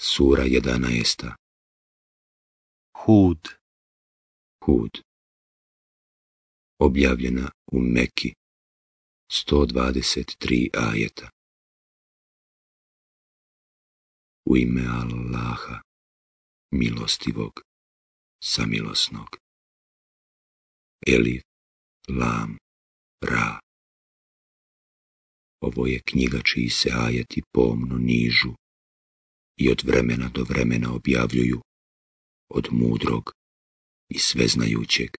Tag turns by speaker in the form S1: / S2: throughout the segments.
S1: Sura 11. Hud Hud Objavljena u Meki 123 ajeta U ime Allaha, milostivog, samilosnog. Elif, Lam, Ra. Ovo je knjiga čiji se ajeti pomno nižu i od vremena do vremena objavljuju od mudrog i sveznajućeg.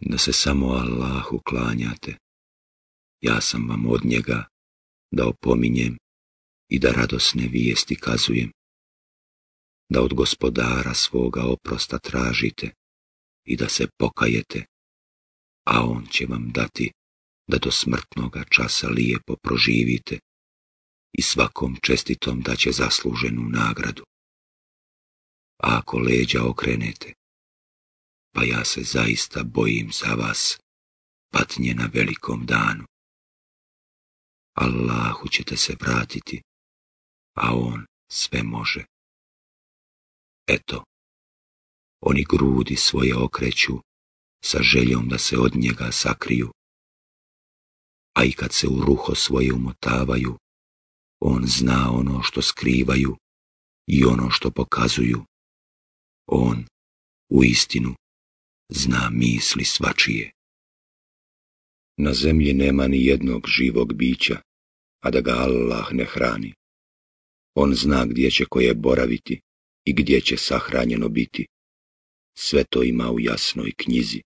S1: Da se samo Allahu klanjate, ja sam vam od njega da opominjem i da radosne vijesti kazujem, da od gospodara svoga oprosta tražite i da se pokajete, a on će vam dati da do smrtnoga časa lijepo proživite i svakom čestitom da će zasluženu nagradu. A ako leđa okrenete, pa ja se zaista bojim za vas, patnje na velikom danu. Allahu ćete se vratiti, a On sve može. Eto, oni grudi svoje okreću sa željom da se od njega sakriju, a i kad se u ruho svoje umotavaju, on zna ono što skrivaju i ono što pokazuju. On, u istinu, zna misli svačije. Na zemlji nema ni jednog živog bića, a da ga Allah ne hrani. On zna gdje će koje boraviti i gdje će sahranjeno biti. Sve to ima u jasnoj knjizi.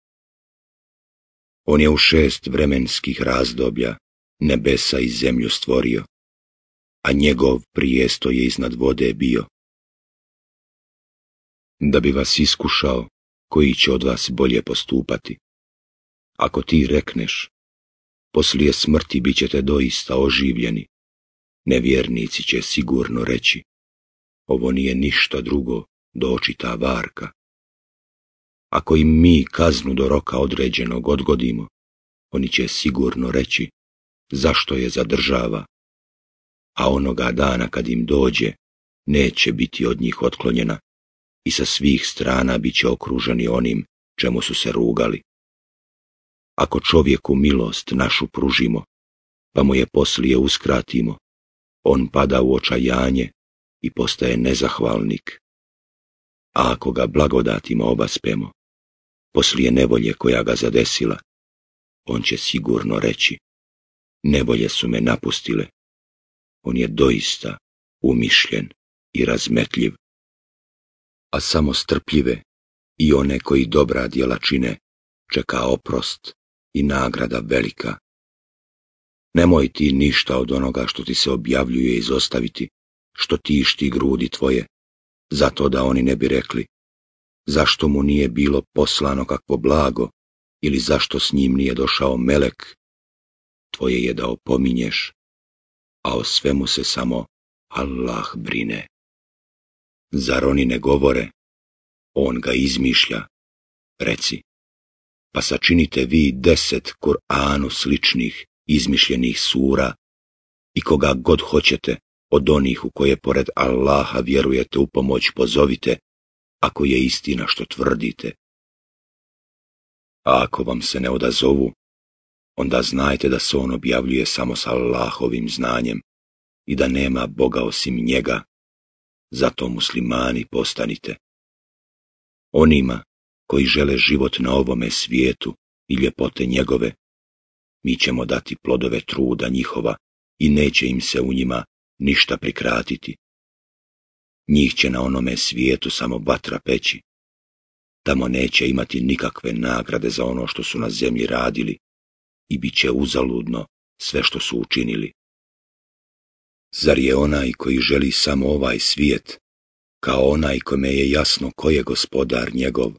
S1: On je u šest vremenskih razdoblja nebesa i zemlju stvorio a njegov prijesto je iznad vode bio. Da bi vas iskušao, koji će od vas bolje postupati. Ako ti rekneš, poslije smrti bit ćete doista oživljeni, nevjernici će sigurno reći, ovo nije ništa drugo do očita varka. Ako im mi kaznu do roka određenog odgodimo, oni će sigurno reći, zašto je zadržava, a onoga dana kad im dođe, neće biti od njih otklonjena i sa svih strana bit će okruženi onim čemu su se rugali. Ako čovjeku milost našu pružimo, pa mu je poslije uskratimo, on pada u očajanje i postaje nezahvalnik. A ako ga blagodatima obaspemo, poslije nevolje koja ga zadesila, on će sigurno reći, nevolje su me napustile, on je doista umišljen i razmetljiv. A samo strpljive i one koji dobra djela čine, čeka oprost i nagrada velika. Nemoj ti ništa od onoga što ti se objavljuje izostaviti, što tišti grudi tvoje, zato da oni ne bi rekli, zašto mu nije bilo poslano kakvo blago ili zašto s njim nije došao melek, tvoje je da opominješ a o svemu se samo Allah brine. Zar oni ne govore? On ga izmišlja. Reci, pa sačinite vi deset Kur'anu sličnih izmišljenih sura i koga god hoćete od onih u koje pored Allaha vjerujete u pomoć pozovite, ako je istina što tvrdite. A ako vam se ne odazovu, onda znajte da se on objavljuje samo sa Allahovim znanjem i da nema Boga osim njega, zato muslimani postanite. Onima koji žele život na ovome svijetu i ljepote njegove, mi ćemo dati plodove truda njihova i neće im se u njima ništa prikratiti. Njih će na onome svijetu samo batra peći. Tamo neće imati nikakve nagrade za ono što su na zemlji radili, i bit će uzaludno sve što su učinili. Zar je onaj koji želi samo ovaj svijet, kao onaj kome je jasno ko je gospodar njegov,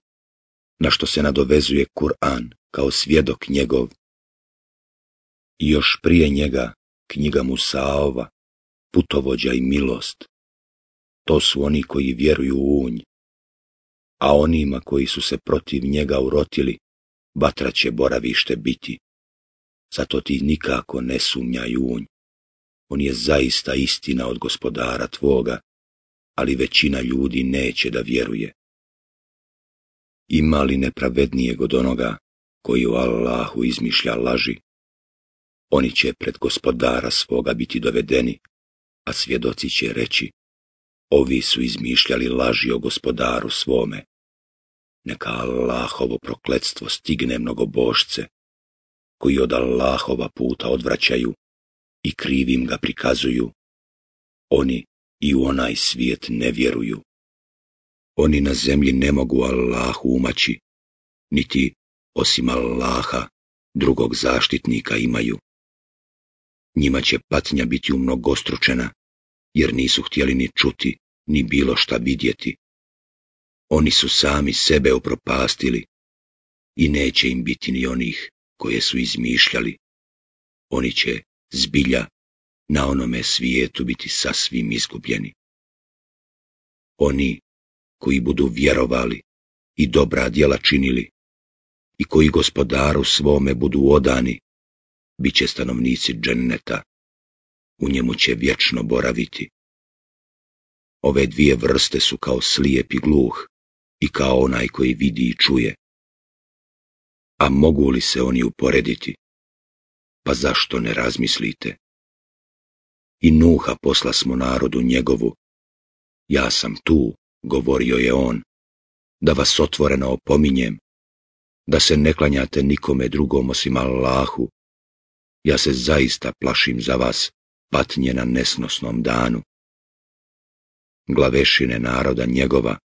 S1: na što se nadovezuje Kur'an kao svjedok njegov. I još prije njega knjiga Musaova, putovođa i milost. To su oni koji vjeruju u unj. A onima koji su se protiv njega urotili, batra će boravište biti. Zato ti nikako ne sumnjaj unj. On je zaista istina od gospodara tvoga, ali većina ljudi neće da vjeruje. Ima li nepravednijeg od onoga koji u Allahu izmišlja laži? Oni će pred gospodara svoga biti dovedeni, a svjedoci će reći, ovi su izmišljali laži o gospodaru svome. Neka Allahovo prokledstvo stigne mnogobošce, koji od Allahova puta odvraćaju i krivim ga prikazuju. Oni i u onaj svijet ne vjeruju. Oni na zemlji ne mogu Allahu umaći, niti osim Allaha drugog zaštitnika imaju. Njima će patnja biti umnogostručena, jer nisu htjeli ni čuti, ni bilo šta vidjeti. Oni su sami sebe opropastili i neće im biti ni onih koje su izmišljali, oni će zbilja na onome svijetu biti sasvim izgubljeni. Oni koji budu vjerovali i dobra djela činili i koji gospodaru svome budu odani, bit će stanovnici dženneta, u njemu će vječno boraviti. Ove dvije vrste su kao slijep i gluh i kao onaj koji vidi i čuje a mogu li se oni uporediti? Pa zašto ne razmislite? I Nuha posla smo narodu njegovu. Ja sam tu, govorio je on, da vas otvoreno opominjem, da se ne klanjate nikome drugom osim Allahu. Ja se zaista plašim za vas, patnje na nesnosnom danu. Glavešine naroda njegova,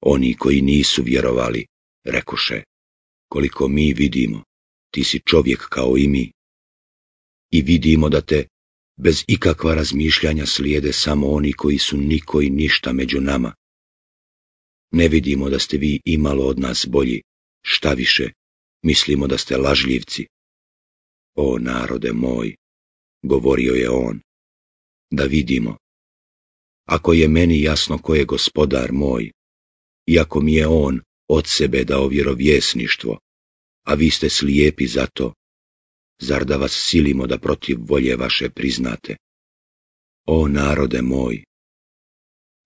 S1: oni koji nisu vjerovali, rekoše, koliko mi vidimo, ti si čovjek kao i mi. I vidimo da te bez ikakva razmišljanja slijede samo oni koji su niko i ništa među nama. Ne vidimo da ste vi imalo od nas bolji, šta više, mislimo da ste lažljivci. O narode moj, govorio je on, da vidimo. Ako je meni jasno ko je gospodar moj, i ako mi je on od sebe dao vjerovjesništvo, a vi ste slijepi za to. Zar da vas silimo da protiv volje vaše priznate? O narode moj!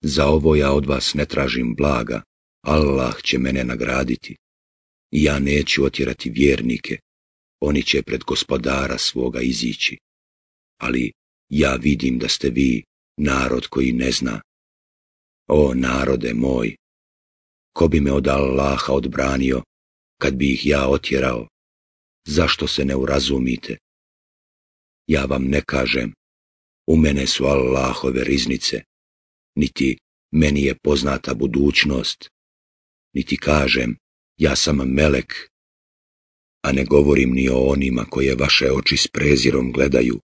S1: Za ovo ja od vas ne tražim blaga, Allah će mene nagraditi. Ja neću otjerati vjernike, oni će pred gospodara svoga izići. Ali ja vidim da ste vi narod koji ne zna. O narode moj! ko bi me od Allaha odbranio, kad bi ih ja otjerao? Zašto se ne urazumite? Ja vam ne kažem, u mene su Allahove riznice, niti meni je poznata budućnost, niti kažem, ja sam melek, a ne govorim ni o onima koje vaše oči s prezirom gledaju.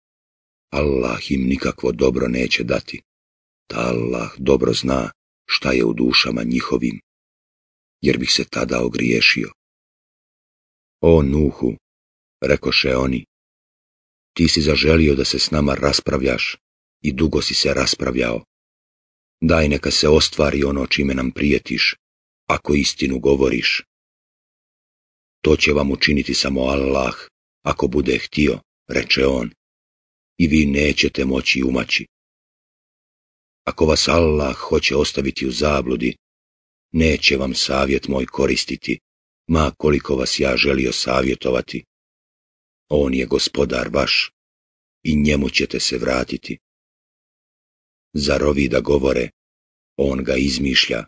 S1: Allah im nikakvo dobro neće dati, ta Allah dobro zna šta je u dušama njihovim jer bih se tada ogriješio. O Nuhu, rekoše oni, ti si zaželio da se s nama raspravljaš i dugo si se raspravljao. Daj neka se ostvari ono čime nam prijetiš, ako istinu govoriš. To će vam učiniti samo Allah, ako bude htio, reče on, i vi nećete moći umaći. Ako vas Allah hoće ostaviti u zabludi, neće vam savjet moj koristiti, ma koliko vas ja želio savjetovati. On je gospodar vaš i njemu ćete se vratiti. Zar ovi da govore, on ga izmišlja.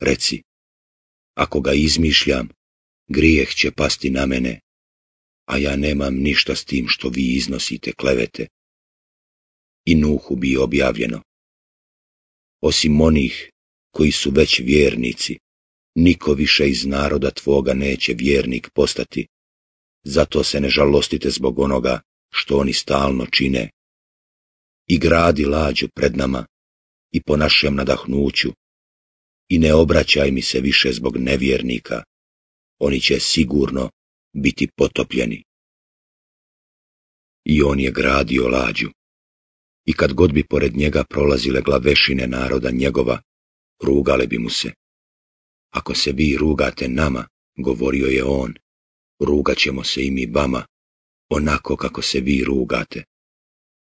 S1: Reci, ako ga izmišljam, grijeh će pasti na mene, a ja nemam ništa s tim što vi iznosite klevete. I Nuhu bi objavljeno. Osim onih koji su već vjernici, niko više iz naroda tvoga neće vjernik postati. Zato se ne žalostite zbog onoga što oni stalno čine. I gradi lađu pred nama i po našem nadahnuću. I ne obraćaj mi se više zbog nevjernika. Oni će sigurno biti potopljeni. I on je gradio lađu. I kad god bi pored njega prolazile glavešine naroda njegova, rugale bi mu se. Ako se vi rugate nama, govorio je on, rugat ćemo se i mi vama, onako kako se vi rugate.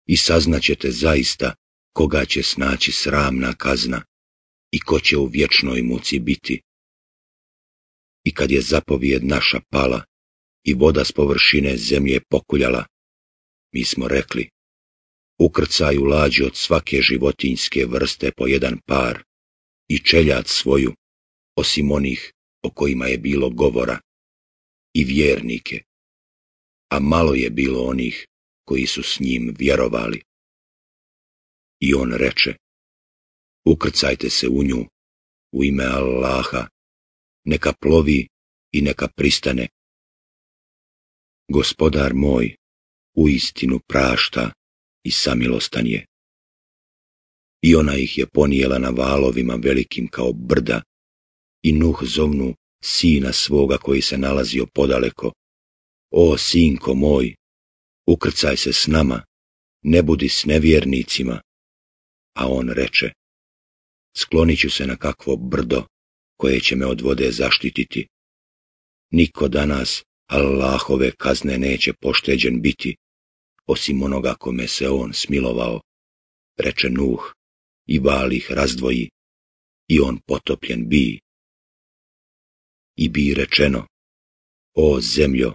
S1: I saznaćete zaista koga će snaći sramna kazna i ko će u vječnoj muci biti. I kad je zapovijed naša pala i voda s površine zemlje pokuljala, mi smo rekli, ukrcaju lađi od svake životinjske vrste po jedan par i čeljat svoju, osim onih o kojima je bilo govora, i vjernike, a malo je bilo onih koji su s njim vjerovali. I on reče, ukrcajte se u nju, u ime Allaha, neka plovi i neka pristane. Gospodar moj, u istinu prašta i samilostan je i ona ih je ponijela na valovima velikim kao brda i Nuh zovnu sina svoga koji se nalazio podaleko. O, sinko moj, ukrcaj se s nama, ne budi s nevjernicima. A on reče, sklonit ću se na kakvo brdo koje će me od vode zaštititi. Niko danas Allahove kazne neće pošteđen biti, osim onoga kome se on smilovao, reče Nuh i valih razdvoji, i on potopljen bi. I bi rečeno, o zemljo,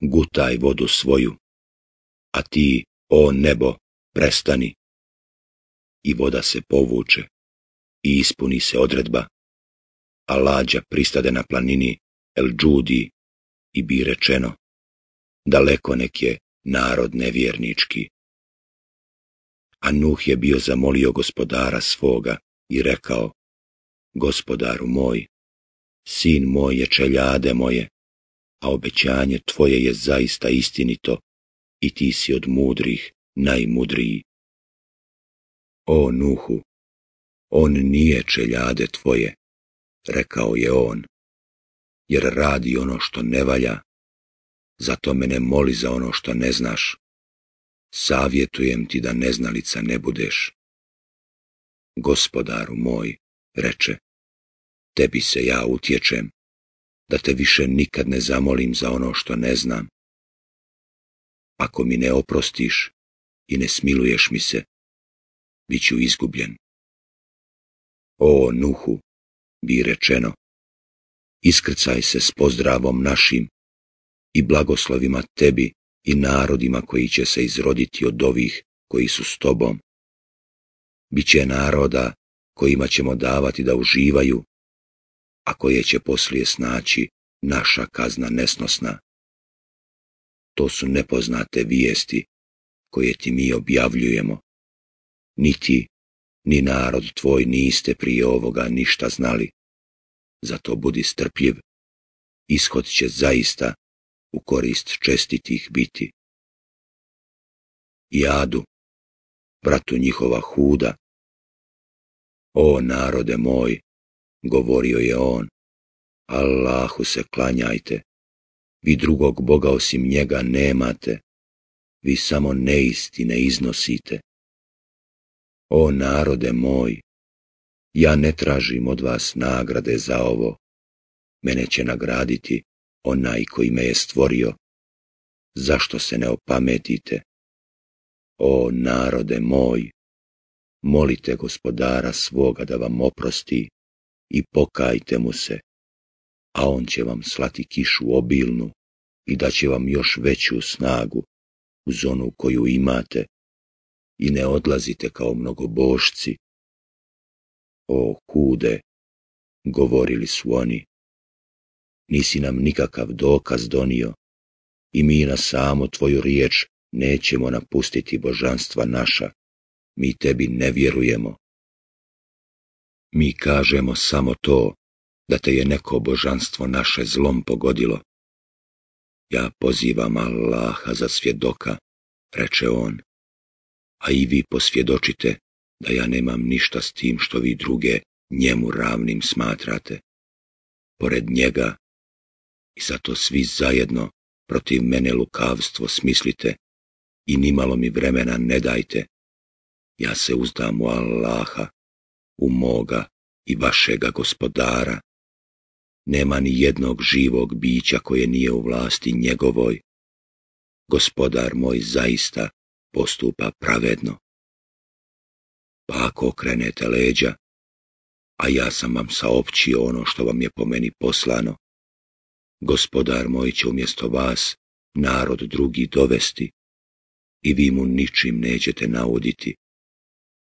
S1: gutaj vodu svoju, a ti, o nebo, prestani. I voda se povuče, i ispuni se odredba, a lađa pristade na planini El Đudi i bi rečeno, daleko nek je narod nevjernički. A Nuh je bio zamolio gospodara svoga i rekao, gospodaru moj, sin moj je čeljade moje, a obećanje tvoje je zaista istinito i ti si od mudrih najmudriji. O Nuhu, on nije čeljade tvoje, rekao je on, jer radi ono što ne valja, zato me ne moli za ono što ne znaš savjetujem ti da neznalica ne budeš. Gospodaru moj, reče, tebi se ja utječem, da te više nikad ne zamolim za ono što ne znam. Ako mi ne oprostiš i ne smiluješ mi se, bit ću izgubljen. O, Nuhu, bi rečeno, iskrcaj se s pozdravom našim i blagoslovima tebi i narodima koji će se izroditi od ovih koji su s tobom. Biće naroda kojima ćemo davati da uživaju, a koje će poslije snaći naša kazna nesnosna. To su nepoznate vijesti koje ti mi objavljujemo. Niti, ni narod tvoj niste prije ovoga ništa znali. Zato budi strpljiv, ishod će zaista u korist čestitih biti. Jadu, bratu njihova huda, o narode moj, govorio je on, Allahu se klanjajte, vi drugog Boga osim njega nemate, vi samo neistine iznosite. O narode moj, ja ne tražim od vas nagrade za ovo, mene će nagraditi onaj koji me je stvorio, zašto se ne opametite? O narode moj, molite gospodara svoga da vam oprosti i pokajte mu se, a on će vam slati kišu obilnu i daće će vam još veću snagu uz onu koju imate i ne odlazite kao mnogobošci. O kude, govorili su oni, nisi nam nikakav dokaz donio i mi na samo tvoju riječ nećemo napustiti božanstva naša, mi tebi ne vjerujemo. Mi kažemo samo to, da te je neko božanstvo naše zlom pogodilo. Ja pozivam Allaha za svjedoka, reče on, a i vi posvjedočite da ja nemam ništa s tim što vi druge njemu ravnim smatrate. Pored njega i zato svi zajedno protiv mene lukavstvo smislite i nimalo mi vremena ne dajte. Ja se uzdam u Allaha, u moga i vašega gospodara. Nema ni jednog živog bića koje nije u vlasti njegovoj. Gospodar moj zaista postupa pravedno. Pa ako okrenete leđa, a ja sam vam saopćio ono što vam je po meni poslano, gospodar moj će umjesto vas narod drugi dovesti i vi mu ničim nećete nauditi.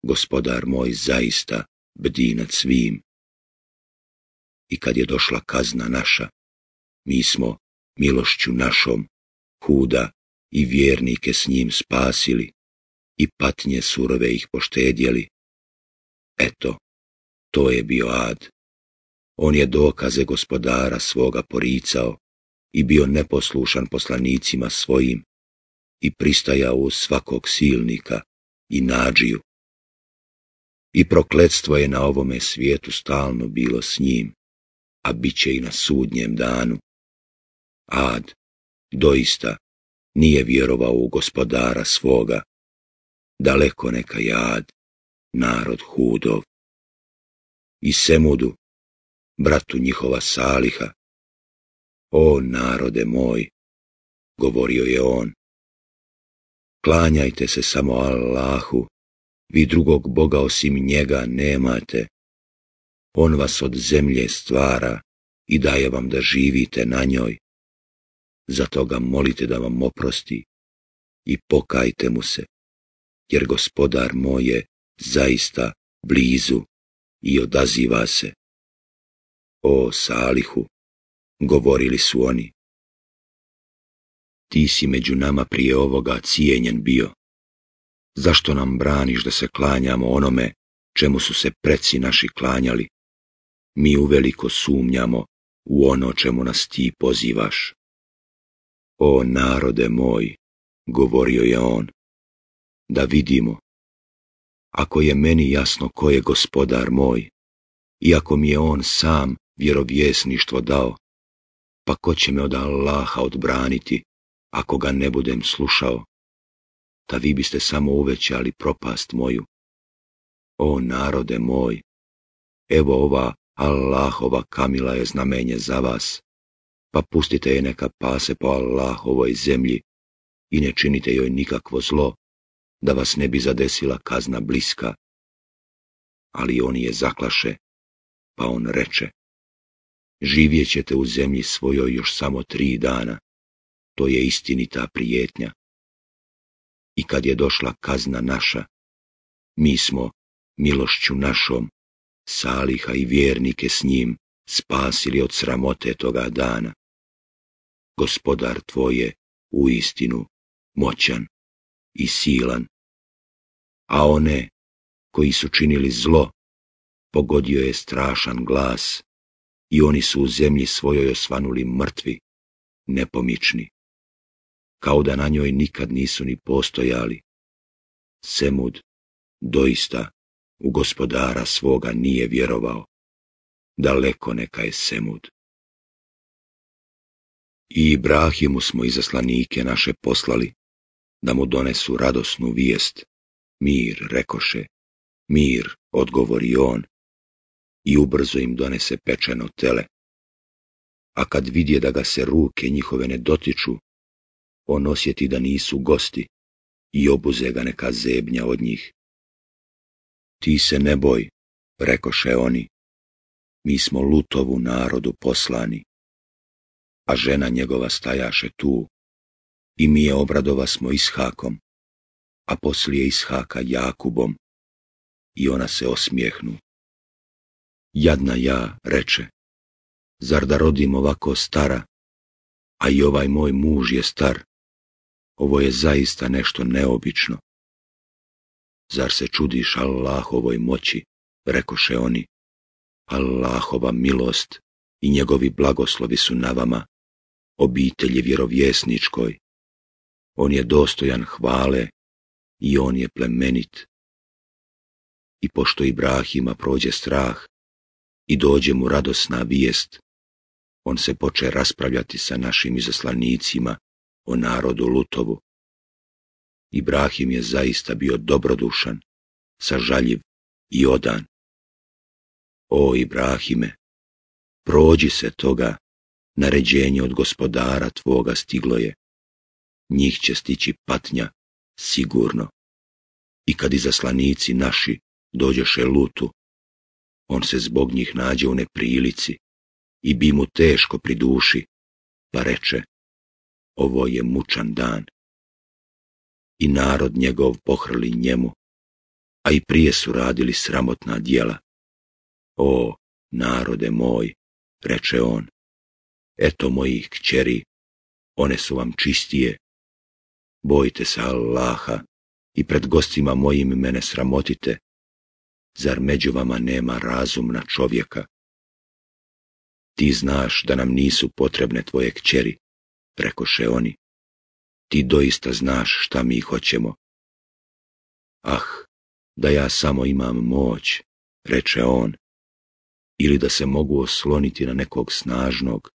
S1: Gospodar moj zaista bdi nad svim. I kad je došla kazna naša, mi smo milošću našom huda i vjernike s njim spasili i patnje surove ih poštedjeli. Eto, to je bio ad. On je dokaze gospodara svoga poricao i bio neposlušan poslanicima svojim i pristajao u svakog silnika i nađiju. I prokletstvo je na ovome svijetu stalno bilo s njim, a bit će i na sudnjem danu. Ad, doista, nije vjerovao u gospodara svoga, daleko neka jad, narod hudov. I Semudu, bratu njihova Saliha. O narode moj, govorio je on, klanjajte se samo Allahu, vi drugog Boga osim njega nemate. On vas od zemlje stvara i daje vam da živite na njoj. Zato ga molite da vam oprosti i pokajte mu se, jer gospodar moje zaista blizu i odaziva se. O Salihu, govorili su oni. Ti si među nama prije ovoga cijenjen bio. Zašto nam braniš da se klanjamo onome čemu su se preci naši klanjali? Mi uveliko sumnjamo u ono čemu nas ti pozivaš. O narode moj, govorio je on, da vidimo. Ako je meni jasno ko je gospodar moj, i ako mi je on sam vjerovjesništvo dao, pa ko će me od Allaha odbraniti, ako ga ne budem slušao? Ta vi biste samo uvećali propast moju. O narode moj, evo ova Allahova kamila je znamenje za vas, pa pustite je neka pase po Allahovoj zemlji i ne činite joj nikakvo zlo, da vas ne bi zadesila kazna bliska. Ali oni je zaklaše, pa on reče, Živjet ćete u zemlji svojoj još samo tri dana. To je istinita prijetnja. I kad je došla kazna naša, mi smo, milošću našom, Saliha i vjernike s njim spasili od sramote toga dana. Gospodar tvoj je u istinu moćan i silan, a one koji su činili zlo pogodio je strašan glas i oni su u zemlji svojoj osvanuli mrtvi, nepomični, kao da na njoj nikad nisu ni postojali. Semud doista u gospodara svoga nije vjerovao. Daleko neka je Semud. I Ibrahimu smo izaslanike naše poslali, da mu donesu radosnu vijest. Mir, rekoše, mir, odgovori on, i ubrzo im donese pečeno tele. A kad vidje da ga se ruke njihove ne dotiču, on osjeti da nisu gosti i obuze ga neka zebnja od njih. Ti se ne boj, rekoše oni, mi smo lutovu narodu poslani. A žena njegova stajaše tu, i mi je obradova smo Ishakom, a poslije Ishaka Jakubom, i ona se osmijehnu jadna ja, reče. Zar da rodim ovako stara? A i ovaj moj muž je star. Ovo je zaista nešto neobično. Zar se čudiš Allahovoj moći, rekoše oni. Allahova milost i njegovi blagoslovi su na vama, obitelji vjerovjesničkoj. On je dostojan hvale i on je plemenit. I pošto Ibrahima prođe strah, i dođe mu radosna vijest. On se poče raspravljati sa našim izaslanicima o narodu Lutovu. Ibrahim je zaista bio dobrodušan, sažaljiv i odan. O Ibrahime, prođi se toga, naređenje od gospodara tvoga stiglo je. Njih će stići patnja, sigurno. I kad izaslanici naši dođeše lutu, on se zbog njih nađe u neprilici i bi mu teško priduši, pa reče, ovo je mučan dan. I narod njegov pohrli njemu, a i prije su radili sramotna dijela. O, narode moj, reče on, eto mojih kćeri, one su vam čistije. Bojte se Allaha i pred gostima mojim mene sramotite, zar među vama nema razumna čovjeka? Ti znaš da nam nisu potrebne tvoje kćeri, rekoše oni. Ti doista znaš šta mi hoćemo. Ah, da ja samo imam moć, reče on, ili da se mogu osloniti na nekog snažnog.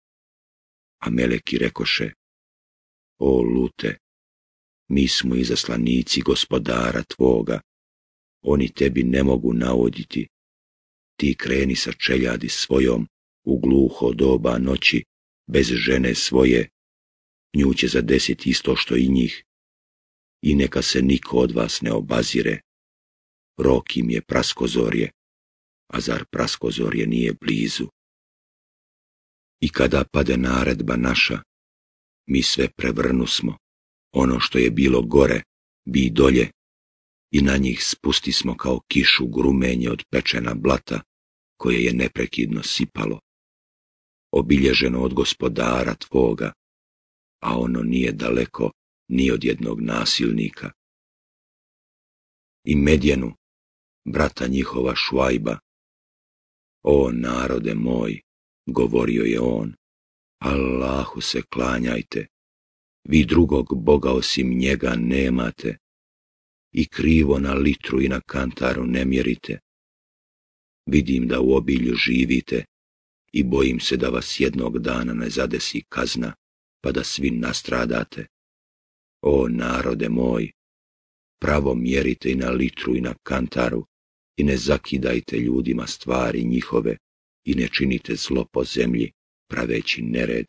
S1: A Meleki rekoše, o lute, mi smo izaslanici gospodara tvoga, oni tebi ne mogu navoditi. Ti kreni sa čeljadi svojom u gluho doba noći, bez žene svoje, nju će zadesiti isto što i njih. I neka se niko od vas ne obazire. Rok im je praskozorje, a zar praskozorje nije blizu? I kada pade naredba naša, mi sve prevrnu smo, ono što je bilo gore, bi dolje, i na njih spusti smo kao kišu grumenje od pečena blata, koje je neprekidno sipalo, obilježeno od gospodara tvoga, a ono nije daleko ni od jednog nasilnika. I Medjenu, brata njihova Švajba, o narode moj, govorio je on, Allahu se klanjajte, vi drugog Boga osim njega nemate, i krivo na litru i na kantaru ne mjerite. Vidim da u obilju živite i bojim se da vas jednog dana ne zadesi kazna, pa da svi nastradate. O narode moj, pravo mjerite i na litru i na kantaru i ne zakidajte ljudima stvari njihove i ne činite zlo po zemlji, praveći nered.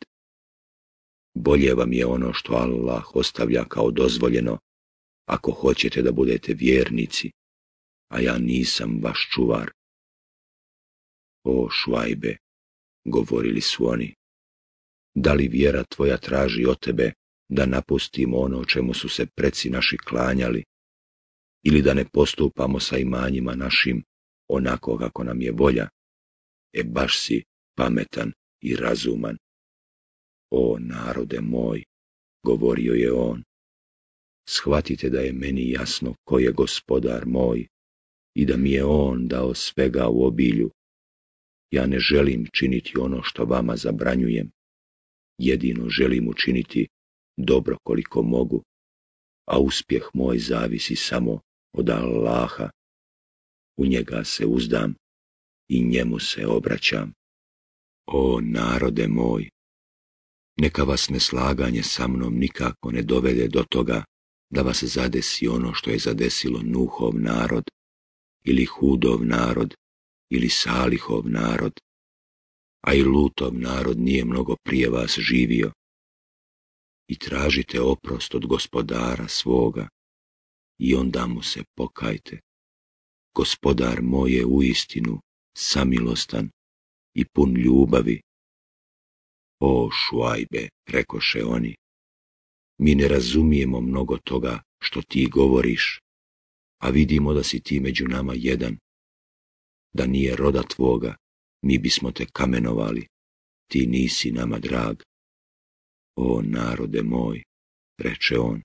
S1: Bolje vam je ono što Allah ostavlja kao dozvoljeno, ako hoćete da budete vjernici, a ja nisam vaš čuvar. O švajbe, govorili su oni, da li vjera tvoja traži od tebe da napustimo ono o čemu su se preci naši klanjali, ili da ne postupamo sa imanjima našim onako kako nam je volja, e baš si pametan i razuman. O narode moj, govorio je on, shvatite da je meni jasno ko je gospodar moj i da mi je on dao svega u obilju. Ja ne želim činiti ono što vama zabranjujem. Jedino želim učiniti dobro koliko mogu, a uspjeh moj zavisi samo od Allaha. U njega se uzdam i njemu se obraćam. O narode moj! Neka vas neslaganje sa mnom nikako ne dovede do toga da vas zadesi ono što je zadesilo Nuhov narod, ili Hudov narod, ili Salihov narod, a i Lutov narod nije mnogo prije vas živio. I tražite oprost od gospodara svoga, i onda mu se pokajte. Gospodar moj je istinu samilostan i pun ljubavi. O šuajbe, rekoše oni, mi ne razumijemo mnogo toga što ti govoriš, a vidimo da si ti među nama jedan. Da nije roda tvoga, mi bismo te kamenovali, ti nisi nama drag. O narode moj, reče on,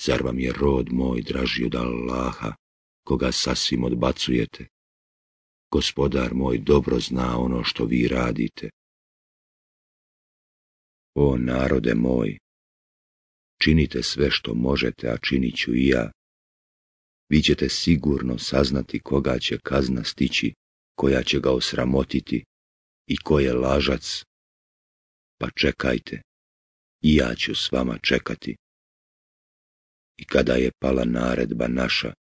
S1: zar vam je rod moj draži od Allaha, koga sasvim odbacujete? Gospodar moj dobro zna ono što vi radite. O narode moj, Činite sve što možete, a činit ću i ja. Vi ćete sigurno saznati koga će kazna stići, koja će ga osramotiti i ko je lažac. Pa čekajte, i ja ću s vama čekati. I kada je pala naredba naša,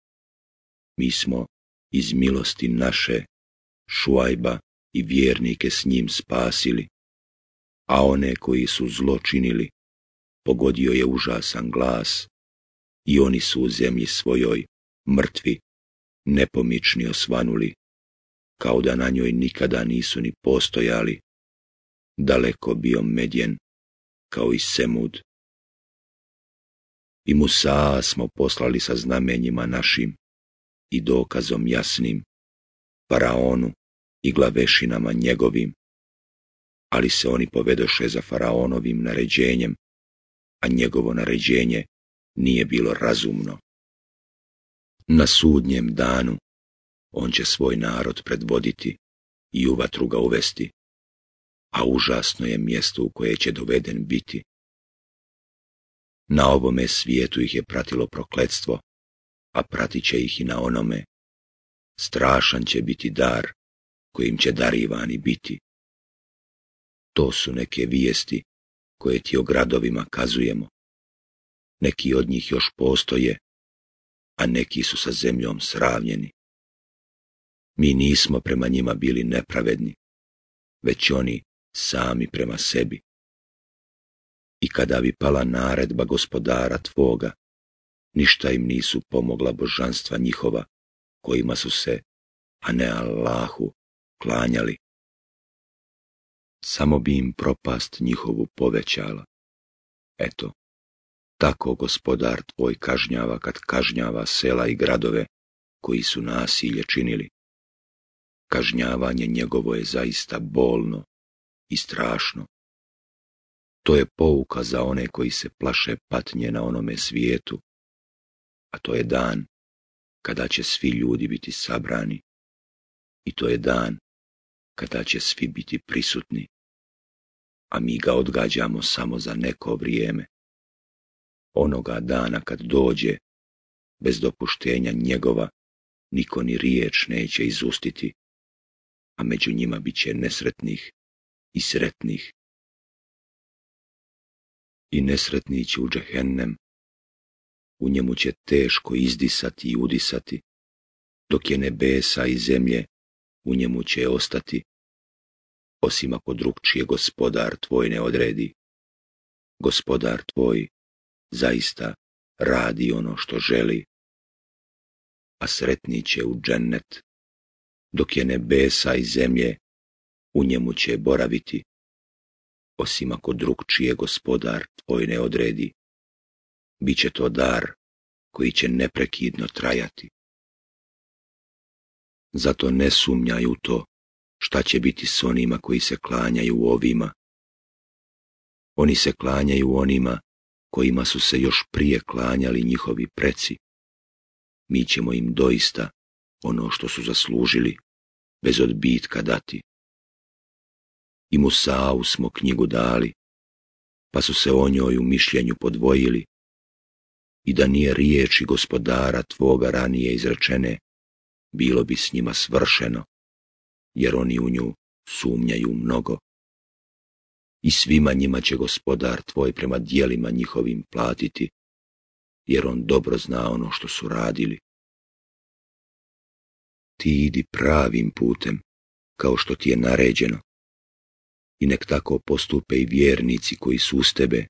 S1: mi smo iz milosti naše Šuajba i vjernike s njim spasili, a one koji su zločinili pogodio je užasan glas i oni su u zemlji svojoj, mrtvi, nepomični osvanuli, kao da na njoj nikada nisu ni postojali, daleko bio medjen, kao i semud. I Musa smo poslali sa znamenjima našim i dokazom jasnim, faraonu i glavešinama njegovim, ali se oni povedoše za faraonovim naređenjem a njegovo naređenje nije bilo razumno. Na sudnjem danu on će svoj narod predvoditi i u vatru ga uvesti, a užasno je mjesto u koje će doveden biti. Na ovome svijetu ih je pratilo prokletstvo, a pratit će ih i na onome. Strašan će biti dar kojim će darivani biti. To su neke vijesti koje ti o gradovima kazujemo. Neki od njih još postoje, a neki su sa zemljom sravnjeni. Mi nismo prema njima bili nepravedni, već oni sami prema sebi. I kada bi pala naredba gospodara tvoga, ništa im nisu pomogla božanstva njihova, kojima su se, a ne Allahu, klanjali samo bi im propast njihovu povećala. Eto, tako gospodar tvoj kažnjava kad kažnjava sela i gradove koji su nasilje činili. Kažnjavanje njegovo je zaista bolno i strašno. To je pouka za one koji se plaše patnje na onome svijetu, a to je dan kada će svi ljudi biti sabrani i to je dan kada će svi biti prisutni a mi ga odgađamo samo za neko vrijeme. Onoga dana kad dođe, bez dopuštenja njegova, niko ni riječ neće izustiti, a među njima bit će nesretnih i sretnih. I nesretni će u džehennem, u njemu će teško izdisati i udisati, dok je nebesa i zemlje, u njemu će ostati osim ako drugčije gospodar tvoj ne odredi. Gospodar tvoj zaista radi ono što želi, a sretni će u džennet, dok je nebesa i zemlje, u njemu će boraviti, osim ako čije gospodar tvoj ne odredi. Biće to dar koji će neprekidno trajati. Zato ne sumnjaju u to šta će biti s onima koji se klanjaju ovima? Oni se klanjaju onima kojima su se još prije klanjali njihovi preci. Mi ćemo im doista ono što su zaslužili, bez odbitka dati. I Musau smo knjigu dali, pa su se o njoj u mišljenju podvojili, i da nije riječi gospodara tvoga ranije izrečene, bilo bi s njima svršeno jer oni u nju sumnjaju mnogo. I svima njima će gospodar tvoj prema dijelima njihovim platiti, jer on dobro zna ono što su radili. Ti idi pravim putem, kao što ti je naređeno, i nek tako postupe i vjernici koji su uz tebe,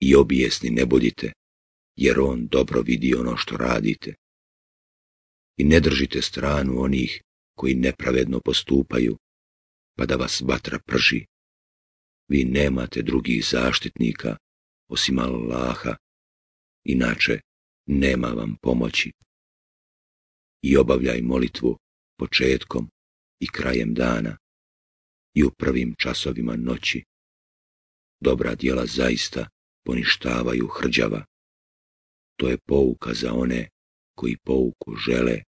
S1: i obijesni ne budite, jer on dobro vidi ono što radite. I ne držite stranu onih koji nepravedno postupaju, pa da vas vatra prži. Vi nemate drugih zaštitnika osim Allaha, inače nema vam pomoći. I obavljaj molitvu početkom i krajem dana i u prvim časovima noći. Dobra djela zaista poništavaju hrđava. To je pouka za one koji pouku žele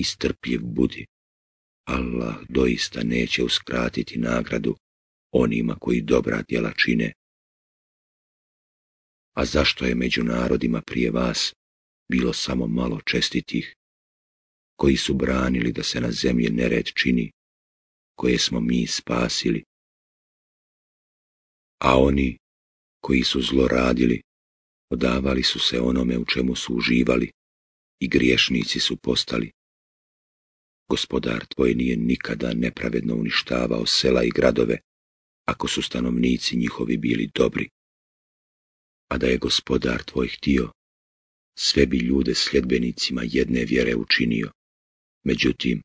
S1: i strpljiv budi. Allah doista neće uskratiti nagradu onima koji dobra djela čine. A zašto je među narodima prije vas bilo samo malo čestitih, koji su branili da se na zemlji nered čini, koje smo mi spasili? A oni koji su zloradili, odavali su se onome u čemu su uživali i griješnici su postali. Gospodar tvoj nije nikada nepravedno uništavao sela i gradove, ako su stanovnici njihovi bili dobri. A da je gospodar tvoj htio, sve bi ljude sljedbenicima jedne vjere učinio. Međutim,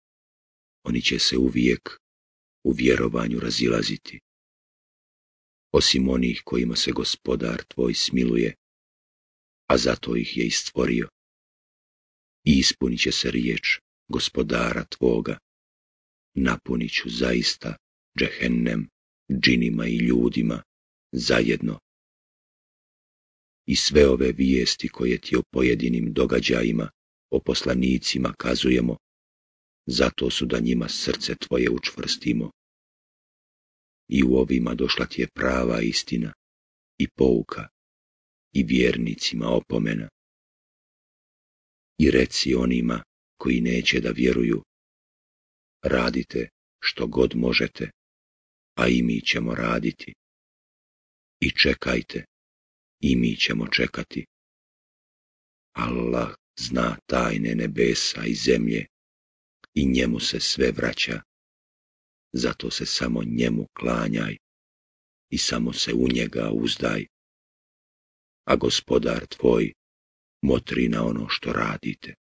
S1: oni će se uvijek u vjerovanju razilaziti. Osim onih kojima se gospodar tvoj smiluje, a zato ih je i stvorio. I ispunit će se riječ gospodara tvoga. Napunit ću zaista džehennem džinima i ljudima zajedno. I sve ove vijesti koje ti o pojedinim događajima, o poslanicima kazujemo, zato su da njima srce tvoje učvrstimo. I u ovima došla ti je prava istina i pouka i vjernicima opomena. I reci onima koji neće da vjeruju. Radite što god možete, a i mi ćemo raditi. I čekajte, i mi ćemo čekati. Allah zna tajne nebesa i zemlje i njemu se sve vraća. Zato se samo njemu klanjaj i samo se u njega uzdaj. A gospodar tvoj motri na ono što radite.